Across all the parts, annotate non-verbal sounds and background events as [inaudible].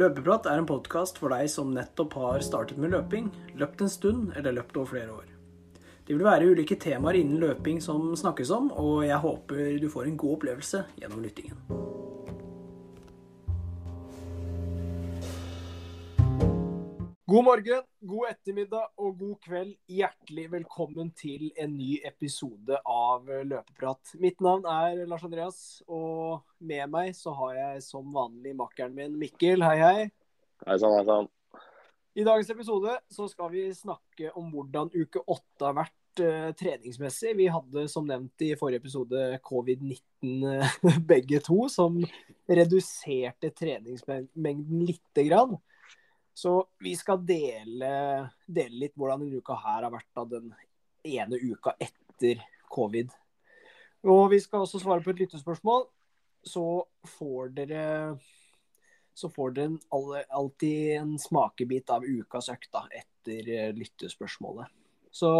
Løpeprat er en podkast for deg som nettopp har startet med løping, løpt en stund eller løpt over flere år. Det vil være ulike temaer innen løping som snakkes om, og jeg håper du får en god opplevelse gjennom lyttingen. God morgen, god ettermiddag og god kveld. Hjertelig velkommen til en ny episode av Løpeprat. Mitt navn er Lars Andreas, og med meg så har jeg som vanlig makkeren min Mikkel. Hei, hei. Hei sann, hei sann. I dagens episode så skal vi snakke om hvordan uke åtte har vært eh, treningsmessig. Vi hadde som nevnt i forrige episode covid-19 eh, [laughs] begge to, som reduserte treningsmengden lite grann. Så vi skal dele, dele litt hvordan denne uka her har vært da, den ene uka etter covid. Og vi skal også svare på et lyttespørsmål. Så får dere så får dere alltid en smakebit av ukas økt da, etter eh, lyttespørsmålet. Så,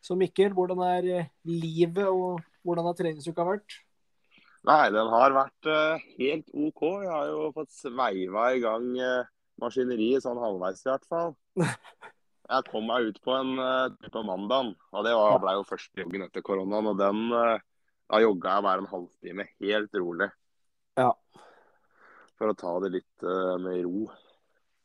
så Mikkel, hvordan er eh, livet, og hvordan har treningsuka vært? Nei, den har vært uh, helt OK. Jeg har jo fått sveiva i gang maskineriet sånn halvveis i hvert fall. [laughs] Jeg kom meg ut på en uh, på mandag, og det var, ble jo første joggen etter koronaen. Og den uh, da jogga jeg bare en halvtime helt rolig. Ja. For å ta det litt uh, med ro.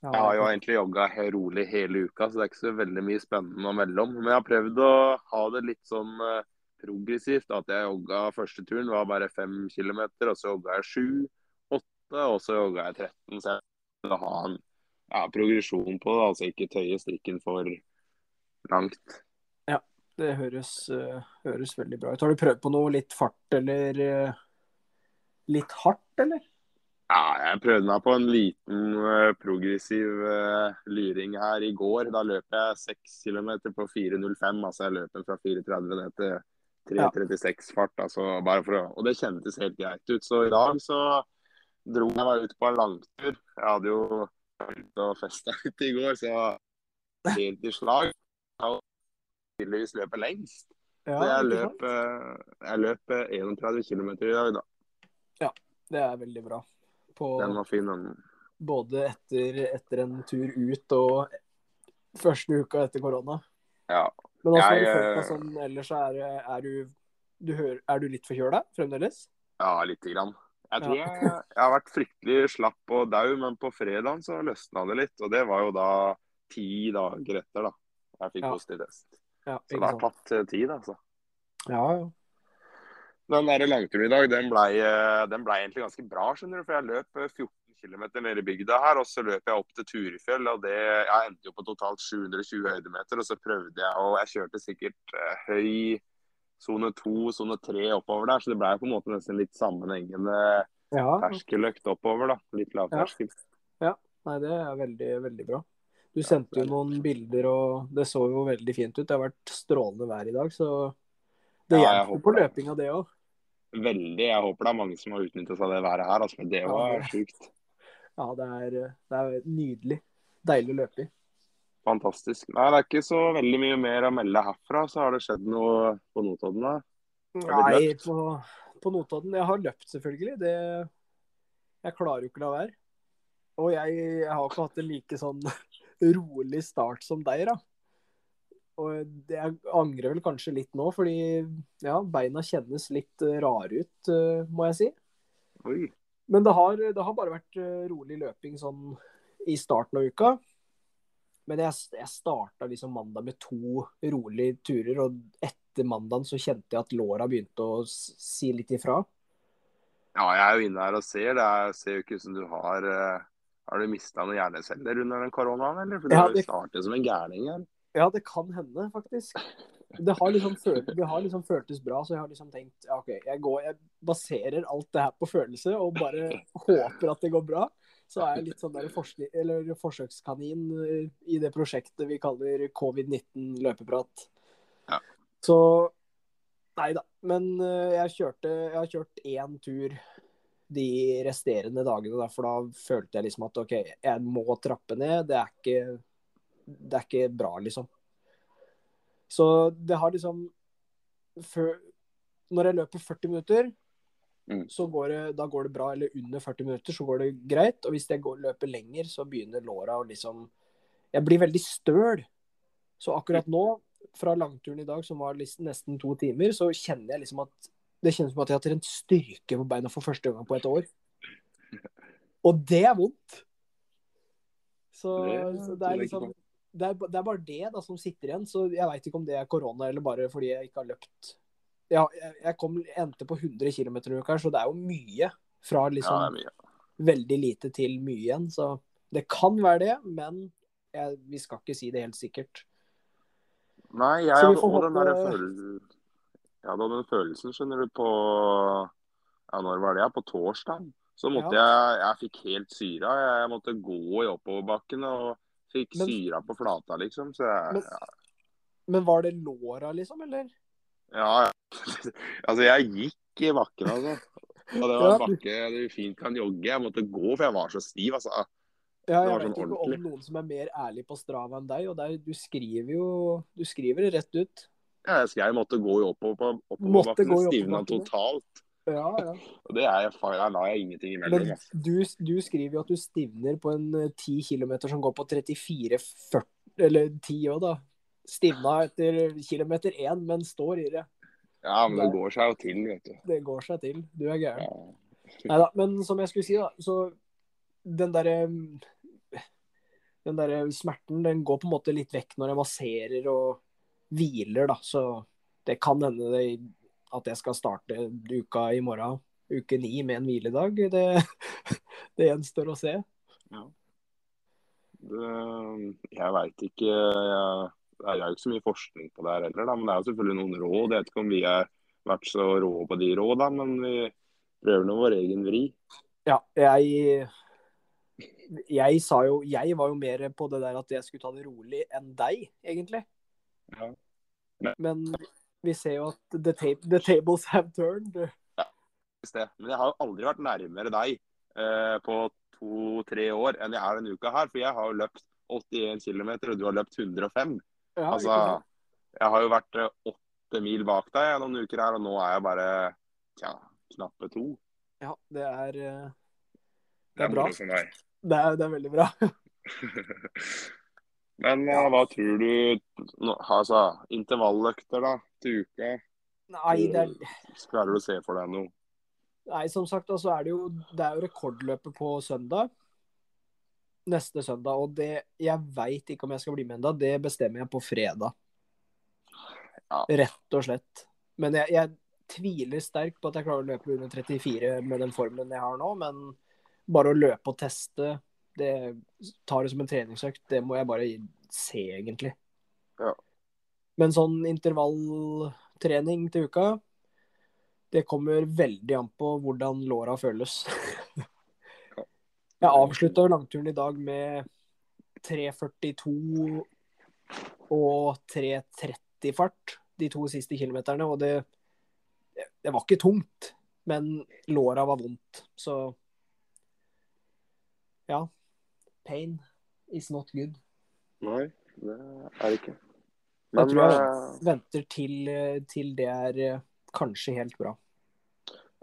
Ja, Jeg har jo egentlig jogga rolig hele uka, så det er ikke så veldig mye spennende å melde om. Men jeg har prøvd å ha det litt sånn uh, progressivt. At jeg jogga første turen var bare fem kilometer, og så jogga jeg sju, åtte, og så jogga jeg 13. Så jeg å ha en ja, progresjon på det, altså ikke tøye strikken for langt. Ja, Det høres, uh, høres veldig bra ut. Har du prøvd på noe litt fart eller uh, litt hardt, eller? Ja, jeg prøvde meg på en liten uh, progressiv luring her i går. Da løp jeg 6 km på 4.05. Altså jeg løp fra 4.30 ned til 3.36 fart. Altså bare for å, og det kjentes helt greit ut. Så i dag så dro jeg meg ut på en langtur. Jeg hadde jo vært og festa [laughs] litt i går, så jeg var helt i slag. Jeg tydeligvis løper lengst. Ja, Så jeg løp, eh, jeg løp eh, 31 km i dag, da. Det er veldig bra. På, Den var fin. Den. både etter, etter en tur ut og første uka etter korona. Ja. Men også har du Jeg, følt deg eh, sånn ellers, er, er, du, du hører, er du litt forkjøla fremdeles? ja, lite grann. Jeg tror Ja. jeg, jeg har vært fryktelig slapp og dau, men på fredagen så løsna det litt. Og det var jo da ti dager etter, da. Jeg fikk Ja. positiv test. Ja, Så det har tatt eh, tid, altså. Ja, ja. Den der langturen i dag, den blei ble egentlig ganske bra, skjønner du. For jeg løp eh, 14 km nede i bygda her, og så løp jeg opp til Turefjell. og det, Jeg endte jo på totalt 720 høydemeter, og så prøvde jeg, og jeg kjørte sikkert eh, høy sone 2, sone 3 oppover der, så det ble på en måte nesten litt sammenhengende ja. terskeløkt oppover. da, Litt lavterskel. Nei, det er veldig, veldig bra. Du sendte jo noen bilder, og det så jo veldig fint ut. Det har vært strålende vær i dag, så det Ja, hjelper på løpinga, det òg. Veldig. Jeg håper det er mange som har utnytta seg av det været her, altså, men det var ja, sjukt. Ja, det er, det er nydelig. Deilig å løpe i. Fantastisk. Nei, det er ikke så veldig mye mer å melde herfra. Så har det skjedd noe på Notodden, da. Nei, på, på Notodden Jeg har løpt, selvfølgelig. Det, jeg klarer jo ikke å la være. Og jeg, jeg har ikke hatt en like sånn [laughs] rolig start som deg, da. Og det, jeg angrer vel kanskje litt nå, fordi ja, beina kjennes litt eh, rare ut, eh, må jeg si. Oi. Men det har, det har bare vært eh, rolig løping sånn i starten av uka. Men jeg, jeg starta liksom mandag med to rolige turer, og etter mandagen så kjente jeg at låra begynte å si litt ifra. Ja, jeg er jo inne her og ser. Det er, ser jo ikke ut som du har eh, Har du mista noen hjerneceller under den koronaen, eller? For du Ja, det- startet som en gærning her. Ja, det kan hende, faktisk. Det har liksom, følt, det har liksom føltes bra, så jeg har liksom tenkt ja, OK, jeg, går, jeg baserer alt det her på følelse og bare håper at det går bra. Så er jeg litt sånn der forsøkskanin eh, i det prosjektet vi kaller covid-19 løpeprat. Ja. Så Nei da. Men eh, jeg kjørte Jeg har kjørt én tur de resterende dagene, da, for da følte jeg liksom at OK, jeg må trappe ned. Det er ikke det er ikke bra, liksom. Så det har liksom før, Når jeg løper 40 minutter, Mm. så går det, da går det bra. Eller under 40 minutter, så går det greit. Og hvis jeg går, løper lenger, så begynner låra å liksom Jeg blir veldig støl. Så akkurat nå, fra langturen i dag, som var liksom nesten to timer, så kjenner jeg liksom at Det kjennes som at jeg har trent styrke på beina for første gang på et år. Og det er vondt. Så, så det er liksom det er, det er bare det da som sitter igjen. Så jeg veit ikke om det er korona eller bare fordi jeg ikke har løpt. Ja, jeg, kom, endte på 100 km i uka, så det er jo mye. Fra liksom er mye. veldig lite til mye igjen. Så det kan være det, men jeg, vi skal ikke si det helt sikkert. Nei, jeg hadde også den der følelsen Jeg hadde den følelsen, skjønner du, på Ja, når var det? På torsdag. Så måtte jeg Jeg fikk helt syra. Jeg måtte gå i oppoverbakken og fikk Men- syra på flata, liksom. Så jeg Men, men var det låra, liksom, eller? Ja. [laughs] Altså, jeg gikk i bakken, altså. Og det var en bakke du fint kan jogge. Jeg måtte gå, for jeg var så stiv, altså. Ja, jeg vet sånn ikke om noen som er mer ærlig på Strava enn deg. Og der, du skriver jo Du skriver det rett ut. Ja, Jeg skrev jeg måtte gå i oppover, oppoverbakken. gå i stivna totalt. Ja, ja. [laughs] Og det er jeg, faen, der la jeg ingenting imellom. Men Altså. du, du skriver jo at du stivner på en eh, 10 km som går på 34,40 Eller 10 òg, da. Stivna etter kilometer én, men står i det. Ja, men det går seg jo til, vet du. Det går seg til. Du er gæren. Ja. Nei da, men som jeg skulle si, da, så den derre Den der smerten, den går på en måte litt vekk når jeg masserer og hviler, da. Så det kan hende det, at jeg skal starte uka i morgen, uke ni, med en hviledag. Det, [laughs] det gjenstår å se. Det, jeg veit ikke jeg, Det er jo ikke så mye forskning på det her heller, da, men det er jo selvfølgelig noen råd. Jeg vet ikke om vi har vært så rå på de råda, men vi prøver nå vår egen vri. Ja, jeg Jeg sa jo Jeg var jo mer på det der at jeg skulle ta det rolig enn deg, egentlig. Ja. Men vi ser jo at the, ta the tables have turned. Ja, Men jeg har jo aldri vært nærmere deg eh, på to-tre år enn jeg er denne uka her. For jeg har jo løpt 81 km, og du har løpt 105. Ja, Altså, jeg har jo vært eh, åtte mil bak deg noen uker her, og nå er jeg bare tja, knappe to. ja, det er eh, Det er er bra. for meg. Det er, det er veldig bra. [laughs] [laughs] Men ja. hva tror du Altså, intervalløkter da, til uka? Nei, det er, Klarer du å se for deg noe? nei, som sagt, altså er det jo Det er jo rekordløpet på søndag. Neste søndag. Og det Jeg veit ikke om jeg skal bli med ennå. Det bestemmer jeg på fredag. Ja. Rett og slett. Men jeg, jeg tviler sterkt på at jeg klarer å løpe under 34 med den formen jeg har nå. Men bare å løpe og teste, det tar det som en treningsøkt. Det må jeg bare se, egentlig. Ja. Men sånn intervalltrening til uka, det kommer veldig an på hvordan låra føles. [laughs] Jeg avslutta langturen i dag med 3.42 og 3.30 fart de to siste kilometerne, og det, det var ikke tungt, men låra var vondt, så ja. Pain is not good. Nei, det er det ikke. Jeg tror jeg eh, venter til, til det er eh, kanskje helt bra.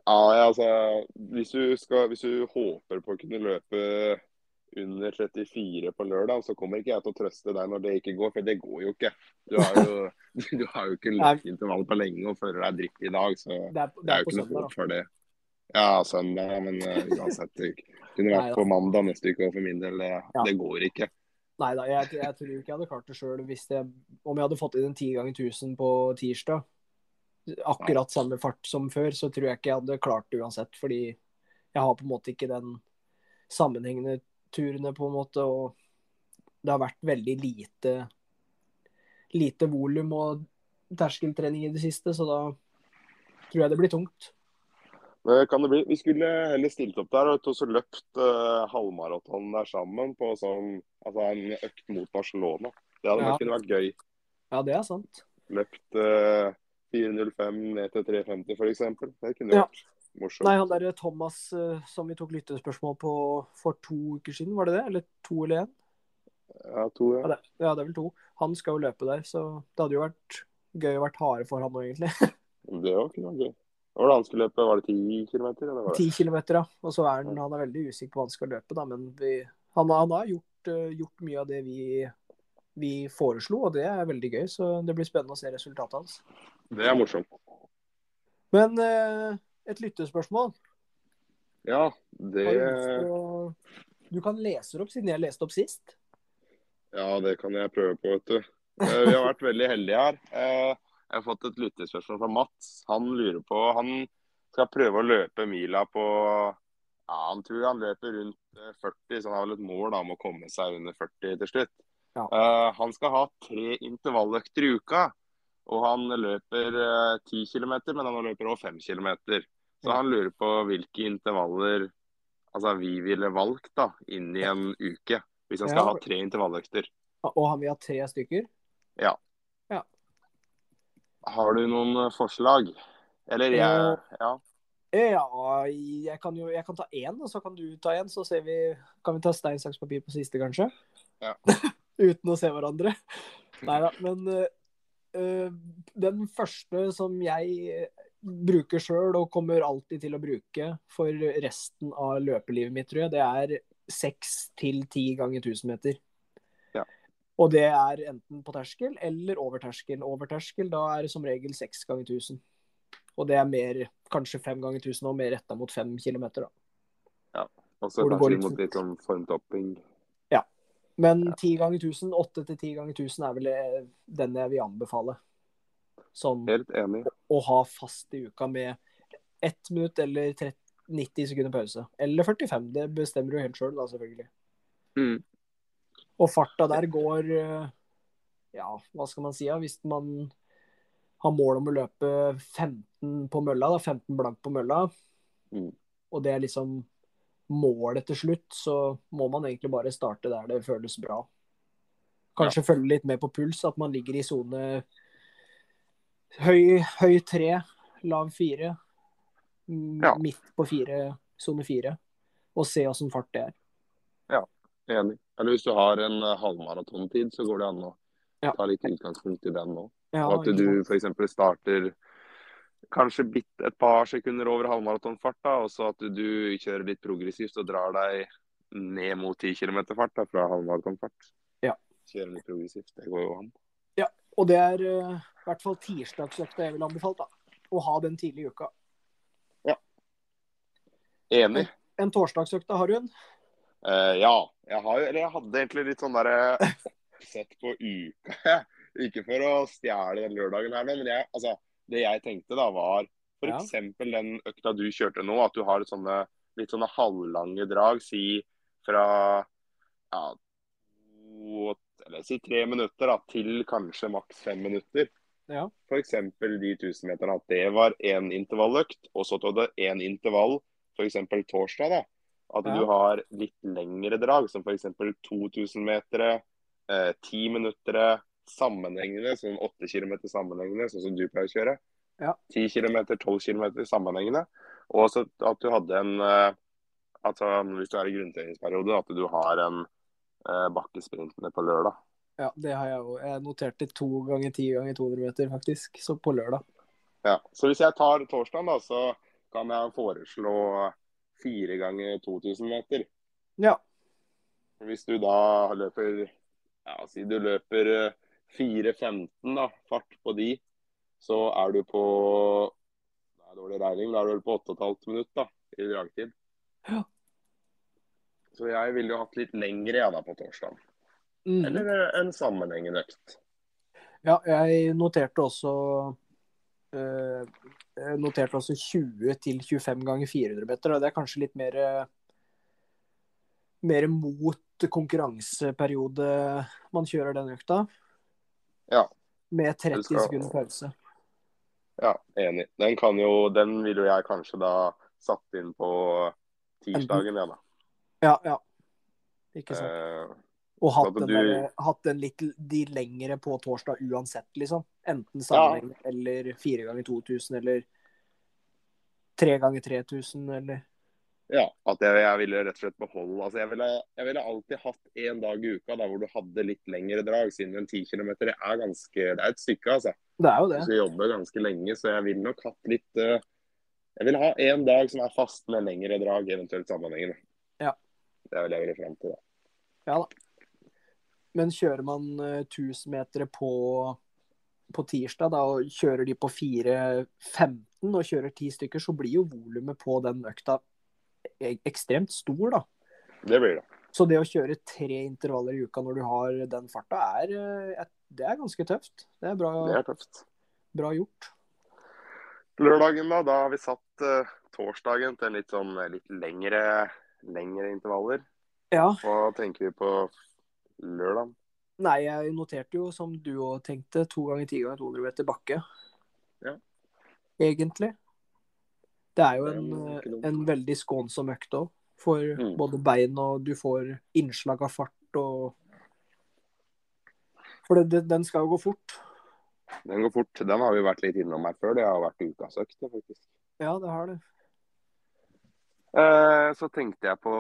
Ja, altså, hvis du, skal, hvis du håper på å kunne løpe under 34 på lørdag, så kommer ikke jeg til å trøste deg når det ikke går, for det går jo ikke. Du har jo, [laughs] du har jo ikke løpt intervall på lenge og føler deg dritt i dag, så Det er, det er jo ikke noe håp for det. Ja, søndag, men uh, uansett. Det kunne vært da. på mandag neste uke, òg, for min del, det, Ja. det går ikke. Nei da, jeg, jeg tror ikke jeg hadde klart det sjøl Om jeg hadde fått inn en 10 ganger 1000 på tirsdag, akkurat samme fart som før, så tror jeg ikke jeg hadde klart det uansett. Fordi jeg har på en måte ikke den sammenhengende turene, på en måte, og det har vært veldig lite lite volum og terskeltrening i det siste, så da tror jeg det blir tungt. Det kan det bli. Vi skulle heller stilt opp der og så løpt uh, halvmaraton der sammen på sånn, altså en økt mot Barcelona. Det hadde Ja. kunne vært gøy. Ja, det er sant. Løpt uh, 4.05 ned til 3.50 f.eks. Det kunne Ja. vært morsomt. Nei, han derre Thomas eh, som vi tok lyttespørsmål på for to uker siden, var det det? Eller to eller én? Ja, to, Ja, ja. det, ja, det er vel to. Han skal jo løpe der, så det hadde jo vært gøy å vært harde for han nå, egentlig. [laughs] Det var ikke noe gøy. Hva var det han skulle løpe? Var det 10 km? Ti kilometer, 10 km, ja. Og så er han, han er veldig usikker på hva han skal løpe, da. Men vi, han, han har gjort, eh, gjort mye av det vi, vi foreslo, og det er veldig gøy. Så det blir spennende å se resultatet hans. Det er morsomt. Men eh, et lyttespørsmål. Ja, det du, du kan lese det opp, siden jeg leste opp sist. Ja, det kan jeg prøve på, vet du. Eh, Vi har vært veldig heldige her. Eh, Jeg har fått et lyttespørsmål fra Mats. Han lurer på Han skal prøve å løpe mila på ja, Han tror han løper rundt eh, 40, så han har vel et mål da, om å komme seg under 40 til slutt. Ja. Eh, Han skal ha tre intervalløkter i uka. Og han løper eh, 10 km, men han løper også 5 km. Så Ja. han lurer på hvilke intervaller altså, vi ville valgt da, inn i en uke. Hvis han skal Ja. ha tre intervalløkter. Og han vil ha tre stykker. Ja. Har du noen eh, forslag? Eller jeg Eh, Ja. Ja, jeg kan jo jeg kan ta én, og så kan du ta én. Så ser vi Kan vi ta stein, saks, papir på siste, kanskje? Ja. [laughs] Uten å se hverandre. Nei da. Men den første som jeg bruker sjøl, og kommer alltid til å bruke for resten av løpelivet mitt, tror jeg, det er seks til ti ganger 1000 meter. Ja. Og det er enten på terskel eller over terskel. Over terskel, da er det som regel seks ganger 1000. Og det er mer, kanskje fem ganger 1000 og mer retta mot fem kilometer, da. Og så kanskje litt mot litt sånn formtopping. Men ti ganger 1000, åtte til ti ganger 1000 er vel eh, den jeg vil anbefale. Sånn Helt enig. å ha fast i uka med ett minutt eller 30, 90 sekunder pause. Eller 45. Det bestemmer du helt sjøl, da, selvfølgelig. Mm. Og farta der går eh, Ja, hva skal man si? Ja? Hvis man har mål om å løpe 15 på mølla, da, 15 blank på mølla, Mm. og det er liksom målet til slutt, så må man egentlig bare starte der det føles bra. Kanskje følge litt med på puls, at man ligger i sone høy, høy tre, lav fire, Ja. midt på fire, sone fire, og se åssen fart det er. Ja, Enig. Eller hvis du har en eh, halvmaratontid, så går det an å Ja. ta litt utgangspunkt i den nå. Ja, Og at du f.eks. starter kanskje bitt et par sekunder over halvmaratonfart, da, og så at du, kjører litt progressivt og drar deg ned mot 10 km fart da, fra halvmaratonfart. Ja. Kjører litt progressivt. Det går jo an. Ja, Og det er uh, i hvert fall tirsdagsøkta jeg ville anbefalt. da. Å ha den tidlig i uka. Enig. En torsdagsøkta, har du en? Uh, ja. Jeg, har, jeg hadde egentlig litt sånn derre [laughs] sett på uka. [laughs] Ikke for å stjele den lørdagen her men jeg, altså, det jeg tenkte da var Ja. f.eks. den økta du kjørte nå, at du har sånne, litt sånne halvlange drag, si fra ja, to, eller si tre minutter da, til kanskje maks fem minutter. Ja. F.eks. de 1000-meterne. At det var én intervalløkt, og så tok det én intervall f.eks. torsdag. da. At Ja. du har litt lengre drag, som f.eks. 2000-metere, eh, 10 minutter sammenhengende, sånn 8 km sammenhengende, sånn som du pleier å kjøre. Ja. 10 km, 12 km sammenhengende. Og så at du hadde en at altså, Hvis du er i grunntreningsperiode, at du har en eh, bakkesprintene på lørdag. Ja, det har jeg òg. Jeg noterte to ganger ti ganger 200 meter, faktisk. Så på lørdag. Ja. Så hvis jeg tar torsdagen, da, så kan jeg foreslå fire ganger 2000 meter. Ja. Hvis du da løper ja, si du løper eh, 4.15 da, fart på de, så er du på det er dårlig regning, da er du vel på 8,5 minutt da, i dragtid. Ja. Så jeg ville jo hatt litt lengre ja, da, på torsdag. Mm. Eller en sammenhengende økt. Ja, jeg noterte også eh, jeg noterte også 20 til 25 ganger 400 meter. og Det er kanskje litt mer eh, mer mot konkurranseperiode man kjører den økta. Ja. Med 30 skal- sekunder pause. Ja, enig. Den, kan jo, den ville jeg kanskje da satt inn på tirsdagen, ja da. Ja, ja. Ikke sant. Eh, Og hatt den, du- der, hatt den litt de lengre på torsdag uansett, liksom. Enten sammenheng eller fire ganger 2000 eller tre ganger 3000 eller Ja, at jeg, jeg ville rett og slett beholde altså jeg, ville, jeg ville alltid hatt én dag i uka da, hvor du hadde litt lengre drag, siden en 10 km er ganske Det er et stykke, altså. Det er jo det. det. jeg jobber ganske lenge, så jeg ville nok hatt litt, eh, Jeg vil ha en dag som er fast med lengre drag, eventuelt sammenhengende. Ja. Det vil jeg ville frem til, da. Ja da. Men kjører man uh, 1000-metere på, på tirsdag da, og kjører de på 4.15 og kjører ti stykker, så blir jo volumet på den økta ekstremt stor, da. Det blir det. Så det å kjøre tre intervaller i uka når du har den farta, er, eh, det er ganske tøft. Det er bra, Det er tøft. bra gjort. Lørdagen, da. Da har vi satt uh, torsdagen til litt sånn eh, litt lengre, lengre intervaller. Ja. Hva tenker vi på lørdag? Nei, jeg noterte jo, som du òg tenkte, to ganger ti ganger 200 meter bakke. Ja. Egentlig. Det er jo en, dumt. en veldig skånsom økt òg. For Mm. både bein og du får innslag av fart og For det, den skal jo gå fort. Den går fort. Den har vi vært litt innom her før. Det har vært ukas økt, faktisk. Ja, det har det. Eh, så tenkte jeg på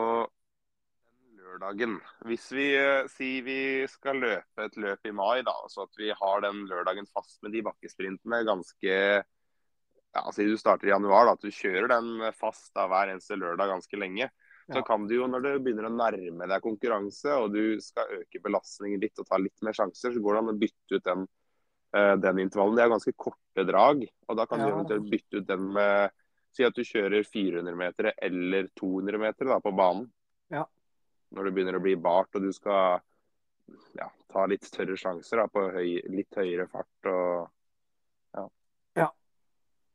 lørdagen. Hvis vi eh, sier vi skal løpe et løp i mai, da, så at vi har den lørdagen fast med de bakkesprintene ganske ja, Si du starter i januar, da, at du kjører den fast da, hver eneste lørdag ganske lenge. Så Ja. kan du jo, når du begynner å nærme deg konkurranse, og du skal øke belastningen litt og ta litt mer sjanser, så går det an å bytte ut den, eh, den intervallen. Det er ganske korte drag, og da kan du eventuelt bytte ut den med Si at du kjører 400 meter eller 200 meter da, på banen. Ja. Når det begynner å bli bart og du skal ja, ta litt større sjanser da, på høy, litt høyere fart. og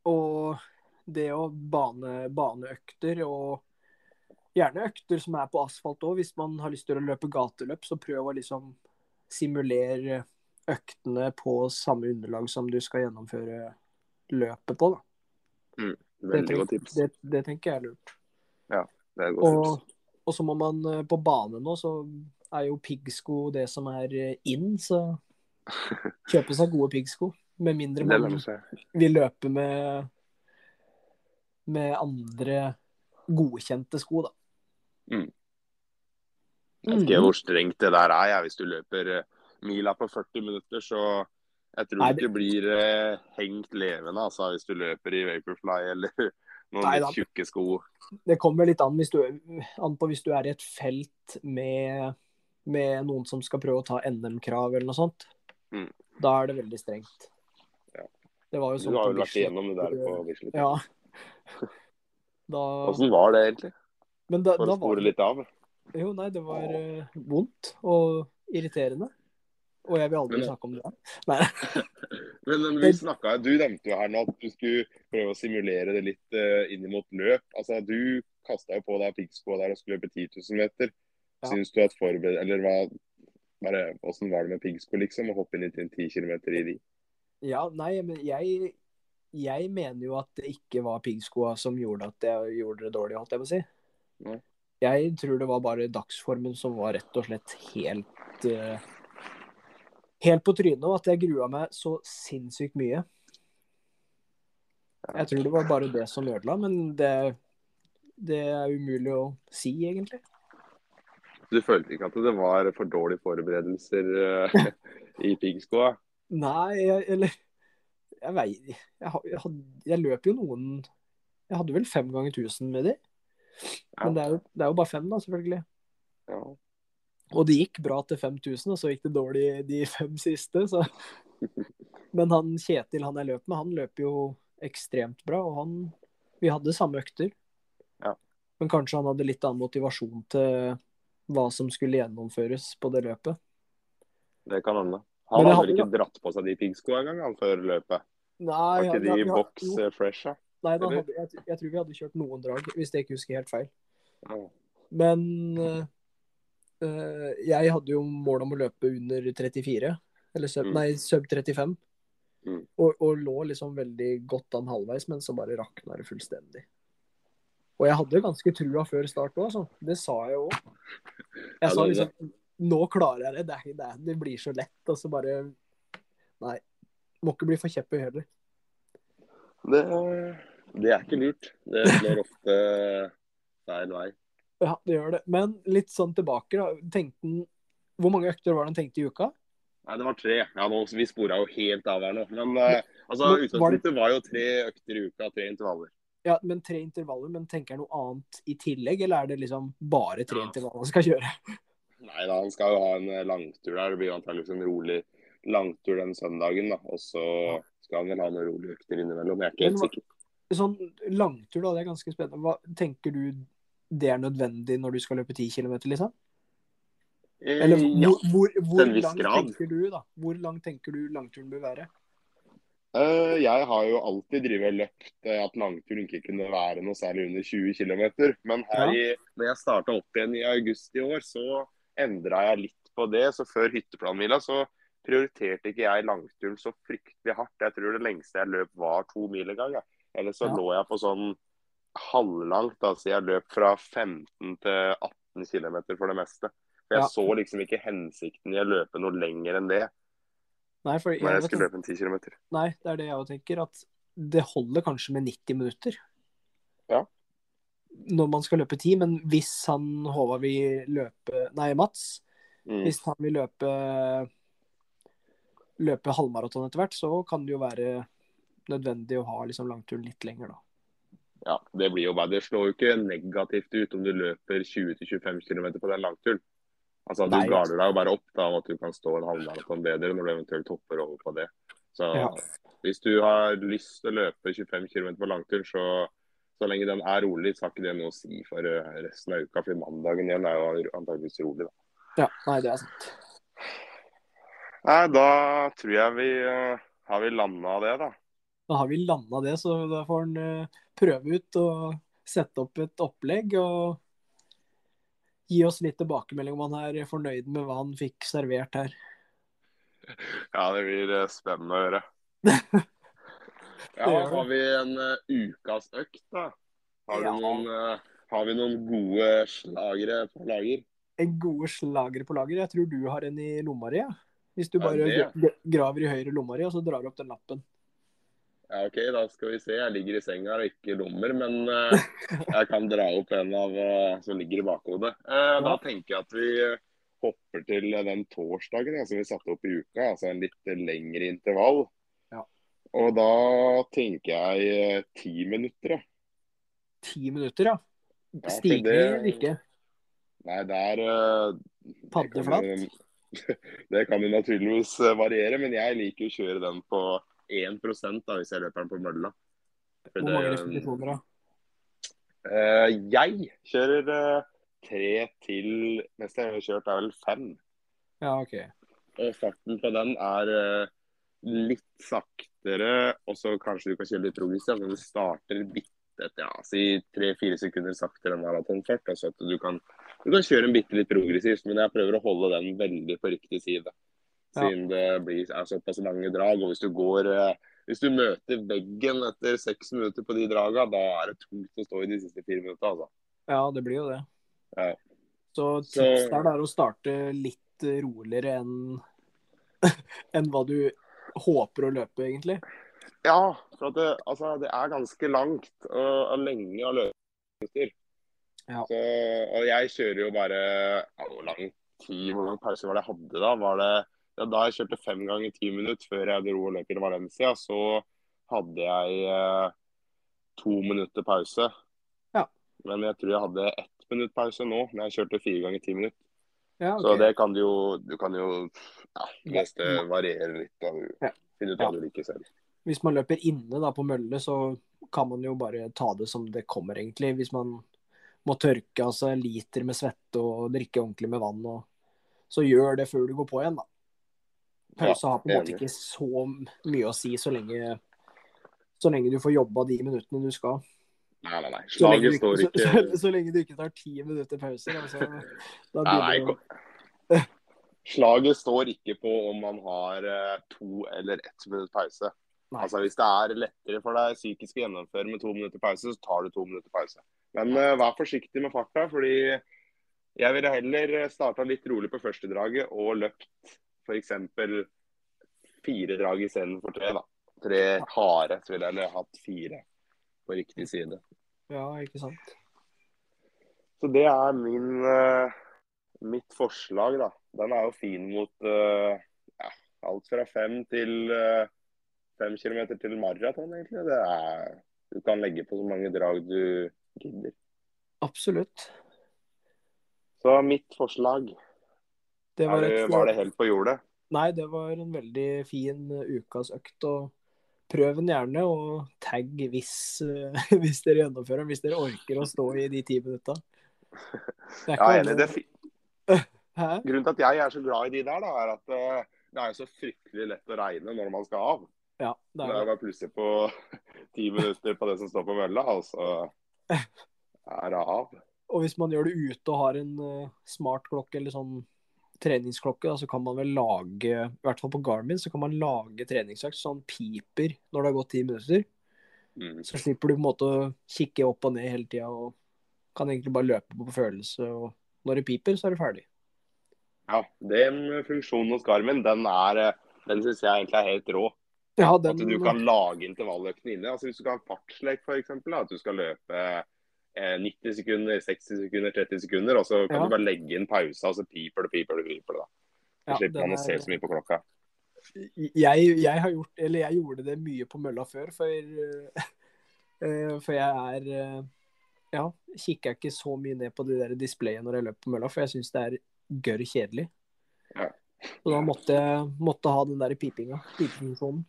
Og det å bane baneøkter og gjerne økter som er på asfalt òg, hvis man har lyst til å løpe gateløp, så prøv å liksom simulere øktene på samme underlag som du skal gjennomføre løpet på. Det, Veldig godt tips. det, det tenker jeg er lurt. Ja, Det er et godt Og, tips. og så må man eh, på bane nå, så er jo piggsko det som er eh, in, så [laughs] kjøpe seg gode piggsko. Med mindre man vil løpe med med andre godkjente sko, da. Mm. Jeg vet ikke hvor strengt det der er. Jeg. Hvis du løper eh, mila på 40 minutter, så jeg tror Nei, ikke du blir eh, hengt levende altså, hvis du løper i Vaporfly eller [laughs] noen Nei, litt tjukke sko. Det kommer litt an, du, an på hvis du er i et felt med, med noen som skal prøve å ta NM-krav eller noe sånt. Mm. Da er det veldig strengt. Det var jo Du sånn har jo vært igjennom det der på Bislett. [laughs] Ja. Da, Åssen var det egentlig? men da, For å spore var... litt av. Jo, nei, det var uh, vondt og irriterende. Og jeg vil aldri Men- snakke om det. [laughs] Nei. [laughs] Men men vi snakket, Du nevnte jo her nå at du skulle prøve å simulere det litt uh, inn mot løp. Altså, Du kasta jo på deg piggsko der og skulle løpe 10 000 meter. Ja. Syns du at forbered... Eller hva bare, Hvordan var det med piggsko, liksom? Å hoppe inn i 10 km i de? Ja, nei, men jeg, jeg mener jo at det ikke var piggskoa som gjorde at jeg gjorde det dårlig, holdt jeg på å si. Nei. Jeg tror det var bare dagsformen som var rett og slett helt uh, Helt på trynet, og at jeg grua meg så sinnssykt mye. Jeg tror det var bare det som ødela, men det, det er umulig å si, egentlig. Du følte ikke at det var for dårlige forberedelser uh, [laughs] i piggskoa? Nei, jeg, eller Jeg veit jeg, jeg, jeg løp jo noen Jeg hadde vel fem ganger 1000 med de. Men det er, jo, det er jo bare fem, da, selvfølgelig. Ja. Og det gikk bra til 5000, og så gikk det dårlig de fem siste. Så. [laughs] Men han Kjetil han jeg løp med, han løper jo ekstremt bra. Og han Vi hadde samme økter. Ja. Men kanskje han hadde litt annen motivasjon til hva som skulle gjennomføres på det løpet. Det kan hende. Han hadde vel ikke dratt på seg de piggskoa engang før løpet? Nei, Var ikke ja, de i boks eh, fresh? da? Nei, hadde, jeg, jeg tror vi hadde kjørt noen drag, hvis jeg ikke husker helt feil. Ja. Men eh, jeg hadde jo mål om å løpe under 34. Eller sub, Mm. nei, sub 35. Mm. Og, og lå liksom veldig godt an halvveis, men så bare rakna det fullstendig. Og jeg hadde ganske trua før start òg, altså. Det sa jeg òg. Jeg Ja, sa liksom Nå klarer jeg det. Det, er, det, er, det blir så lett. Og så bare Nei. Må ikke bli for kjepp i hølet. Det, det er ikke lurt. Det slår ofte feil vei. [laughs] Ja, det gjør det. Men litt sånn tilbake, da. Tenkte han Hvor mange økter var det han tenkte i uka? Nei, det var tre. Ja, nå, Vi spora jo helt av her nå. Men eh, altså, utgangspunktet var jo tre økter i uka, tre intervaller. Ja, men tre intervaller, men tenker jeg noe annet i tillegg, eller er det liksom bare tre Ja. intervaller han skal kjøre? Nei da, han skal jo ha en eh, langtur der. Det blir antakeligvis en rolig langtur den søndagen. da. Og så skal han vel ha noen rolige økter innimellom. Jeg er ikke helt sikker. Sånn langtur, da, det er ganske spennende. Hva tenker du det er nødvendig når du skal løpe 10 km, liksom? Eller Eh, ja. hvor, hvor, hvor grad. tenker du, da? Hvor lang tenker du langturen bør være? Uh, jeg har jo alltid drevet løpt at langturen ikke kunne være noe særlig under 20 km. Men her i, når jeg starta opp igjen i august i år, så endra jeg litt på det. Så før hytteplanhvila så prioriterte ikke jeg langturen så fryktelig hardt. Jeg tror det lengste jeg løp var to mil en gang. jeg. Eller så Ja. lå jeg på sånn halvlangt. Altså jeg løp fra 15 til 18 km for det meste. For jeg Ja. så liksom ikke hensikten i å løpe noe lenger enn det Nei, for når jeg jeg skulle løpe en 10 km. nei, det er det jeg òg tenker. At det holder kanskje med 90 minutter. Ja. Når man skal løpe tid, men hvis han Håvard vil løpe Nei, Mats. Mm. Hvis han vil løpe løpe halvmaraton etter hvert, så kan det jo være nødvendig å ha liksom langturen litt lenger, da. Ja, det blir jo bare, det slår jo ikke negativt ut om du løper 20-25 km på den langturen. Altså, Du Nei. garder deg jo bare opp da, om at du kan stå en halvmaraton bedre når du eventuelt hopper over på det. Så Ja. Hvis du har lyst til å løpe 25 km på langturen, så, så lenge den er rolig, så har ikke det noe å si for eh, resten av uka. For mandagen igjen er jo antakeligvis rolig. da. Ja, nei, det er sant. Nei, Da tror jeg vi uh, har vi landa det, da. Da har vi landa det, så da får han uh, prøve ut og sette opp et opplegg og gi oss litt tilbakemelding om han er fornøyd med hva han fikk servert her. Ja, det blir spennende å høre. [laughs] Ja, har vi en uh, ukas økt, da? Har, du Ja. noen, uh, har vi noen gode slagere på lager? En gode slagere på lager. Jeg tror du har en i lomma di, ja. Hvis du bare ja. graver i høyre lomma di, og så drar du opp den lappen. Ja, OK, da skal vi se. Jeg ligger i senga og ikke lommer, men uh, jeg kan dra opp en av uh, som ligger i bakhodet. Eh, Da tenker jeg at vi hopper til den torsdagen ja, som vi satte opp i uka, altså en litt lengre intervall. Og da tenker jeg eh, ti minutter, ja. Ti minutter, ja. Stiger Stigning det- eller ikke? Nei, det er Paddeflatt? det kan Paddeflat? [laughs] Det kan jo naturligvis eh, variere, men jeg liker å kjøre den på 1 da, hvis jeg løper den på mølla. For Hvor mange repetisjoner, da? Uh, jeg kjører uh, tre til Neste jeg har kjørt, er vel fem. Ja, OK. Og farten på den er eh, litt saktere, og så kanskje du kan kjøre litt progressivt. Men du starter bitte ja, si tre-fire sekunder saktere enn maratonfart. Altså at du kan, du kan kjøre en bitte litt progressivt, men jeg prøver å holde den veldig på riktig side. Ja. Siden det blir, såpass lange drag. Og hvis du går eh, hvis du møter veggen etter seks minutter på de draga, da er det tungt å stå i de siste fire minuttene. Altså. Ja, det blir jo det. Ja. Så Så- tips der er å starte litt roligere enn [laughs] enn hva du håper å løpe, egentlig. Ja, for det, altså, det er ganske langt og, og lenge å løpe. Ja. Så, og jeg kjører jo bare ja, Hvor lang tid, hvor lang pause var det jeg hadde da? Var det, ja, da jeg kjørte fem ganger ti minutter før jeg dro og løp i Valencia, så hadde jeg eh, to minutter pause. Ja. Men jeg tror jeg hadde ett minutt pause nå, når jeg kjørte fire ganger ti minutter. Ja, Så det kan du jo Du kan jo Ja, hvis det varierer litt, da. Du Ja. finner ut hva du liker selv. Hvis man løper inne da på mølle, så kan man jo bare ta det som det kommer, egentlig. Hvis man må tørke av seg liter med svette og drikke ordentlig med vann, og så gjør det før du går på igjen, da. Pause har på en måte ikke så mye å si så lenge, så lenge du får jobba de minuttene du skal. Nei, nei, nei. Slaget står ikke, så, så, så lenge du ikke tar ti minutter pause. Altså, da Nei, nei, begynner å Slaget står ikke på om man har eh, to eller ett minutt pause. Nei. Altså Hvis det er lettere for deg psykisk å gjennomføre med to minutter pause, så tar du to minutter pause. Men uh, vær forsiktig med farta, fordi jeg ville heller starta litt rolig på første draget og løpt f.eks. fire drag istedenfor tre. da. Tre harde, så ville jeg hatt fire på riktig side. Ja, ikke sant. Så det er min, eh, mitt forslag, da. Den er jo fin mot eh, ja, alt fra fem til eh, fem kilometer til maraton, egentlig. Det, er, Du kan legge på så mange drag du gidder. Absolutt. Så mitt forslag Det var, det- et, var det helt på jordet. Nei, det var en veldig fin ukas økt. og Prøv den gjerne, og tagg hvis, uh, [laughs] hvis dere gjennomfører den. Hvis dere orker å stå i de ti minutta. Er enig. Det, [laughs] grunnen til at jeg er så glad i de der, da, er at eh, det er jo så fryktelig lett å regne når man skal av. Ja, det er det. plutselig på [laughs] ti minutter på det som står på mølla, og så er det av. Og hvis man gjør det ute og har en uh, smart klokke eller sånn treningsklokke, da, så kan man vel lage, i hvert fall på Garmin, så kan man lage treningsøkt så han piper når det har gått ti minutter. Mm. Så slipper du på en måte å kikke opp og ned hele tida og kan egentlig bare løpe på følelse. Og når det piper, så er du ferdig. Ja, Den funksjonen hos Garmin, den, er, eh, den syns jeg egentlig er helt rå. Ja, At du kan lage intervalløktene inne. Altså Hvis du kan ha fartslek, f.eks. At du skal løpe 90 sekunder, 60 sekunder, 30 sekunder, og så kan Ja. du bare legge inn pausa, og så piper det, piper det, piper det. da. Så Ja, slipper man å se så mye på klokka. jeg, jeg har gjort Eller jeg gjorde det mye på mølla før, for, uh, for jeg er uh, Ja, kikker jeg ikke så mye ned på de der displayene når jeg løper på mølla, for jeg syns det er gørr kjedelig. Ja. Så da måtte jeg måtte ha den der pipinga. Pipefunksjonen.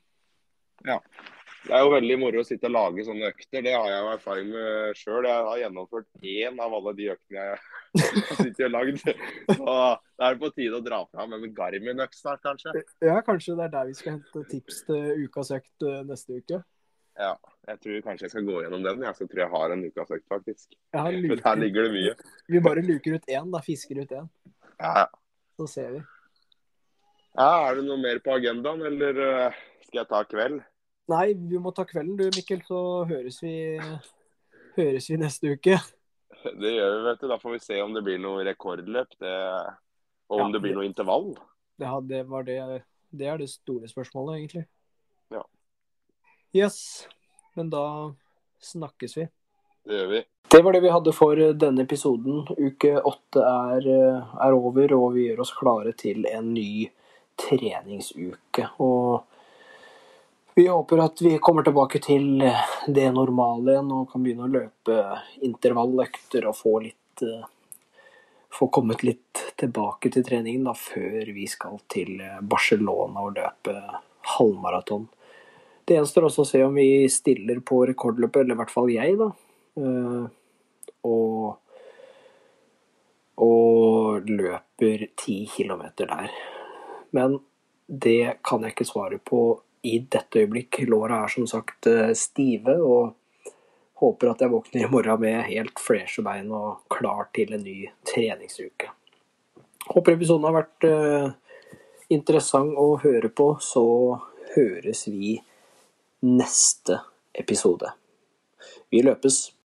Det er jo veldig moro å sitte og lage sånne økter. Det har jeg jo erfaring med sjøl. Jeg har gjennomført én av alle de øktene jeg [laughs] har sittet og lagd. Så da er det på tide å dra fram en Garmin-økt snart, kanskje. Ja, kanskje det er der vi skal hente tips til ukas økt eh, neste uke. Ja, jeg tror kanskje jeg skal gå gjennom den. Jeg tror jeg har en ukas økt, faktisk. Men her ligger det mye. vi bare luker ut én, da. Fisker ut én. Ja, Så ser vi. ja Er det noe mer på agendaen, eller eh, skal jeg ta kveld? Nei, vi må ta kvelden du, Mikkel, så høres vi, høres vi neste uke. Det gjør vi, vet du. Da får vi se om det blir noe rekordløp. Det... Og om Ja, det blir noe intervall. Det, det, var det, det er det store spørsmålet, egentlig. Ja. Yes. Men da snakkes vi. Det gjør vi. Det var det vi hadde for denne episoden. Uke åtte er, er over, og vi gjør oss klare til en ny treningsuke. Og vi håper at vi kommer tilbake til det normale igjen og kan begynne å løpe intervalløkter og få litt eh, Få kommet litt tilbake til treningen da, før vi skal til Barcelona og løpe halvmaraton. Det gjenstår også å se om vi stiller på rekordløpet, eller i hvert fall jeg, da. Eh, og, og løper ti kilometer der. Men det kan jeg ikke svare på i dette øyeblikk. Låra er som sagt eh, stive, og håper at jeg våkner i morgen med helt freshe bein og klar til en ny treningsuke. Håper episoden har vært eh, interessant å høre på, så høres vi neste episode. Vi løpes.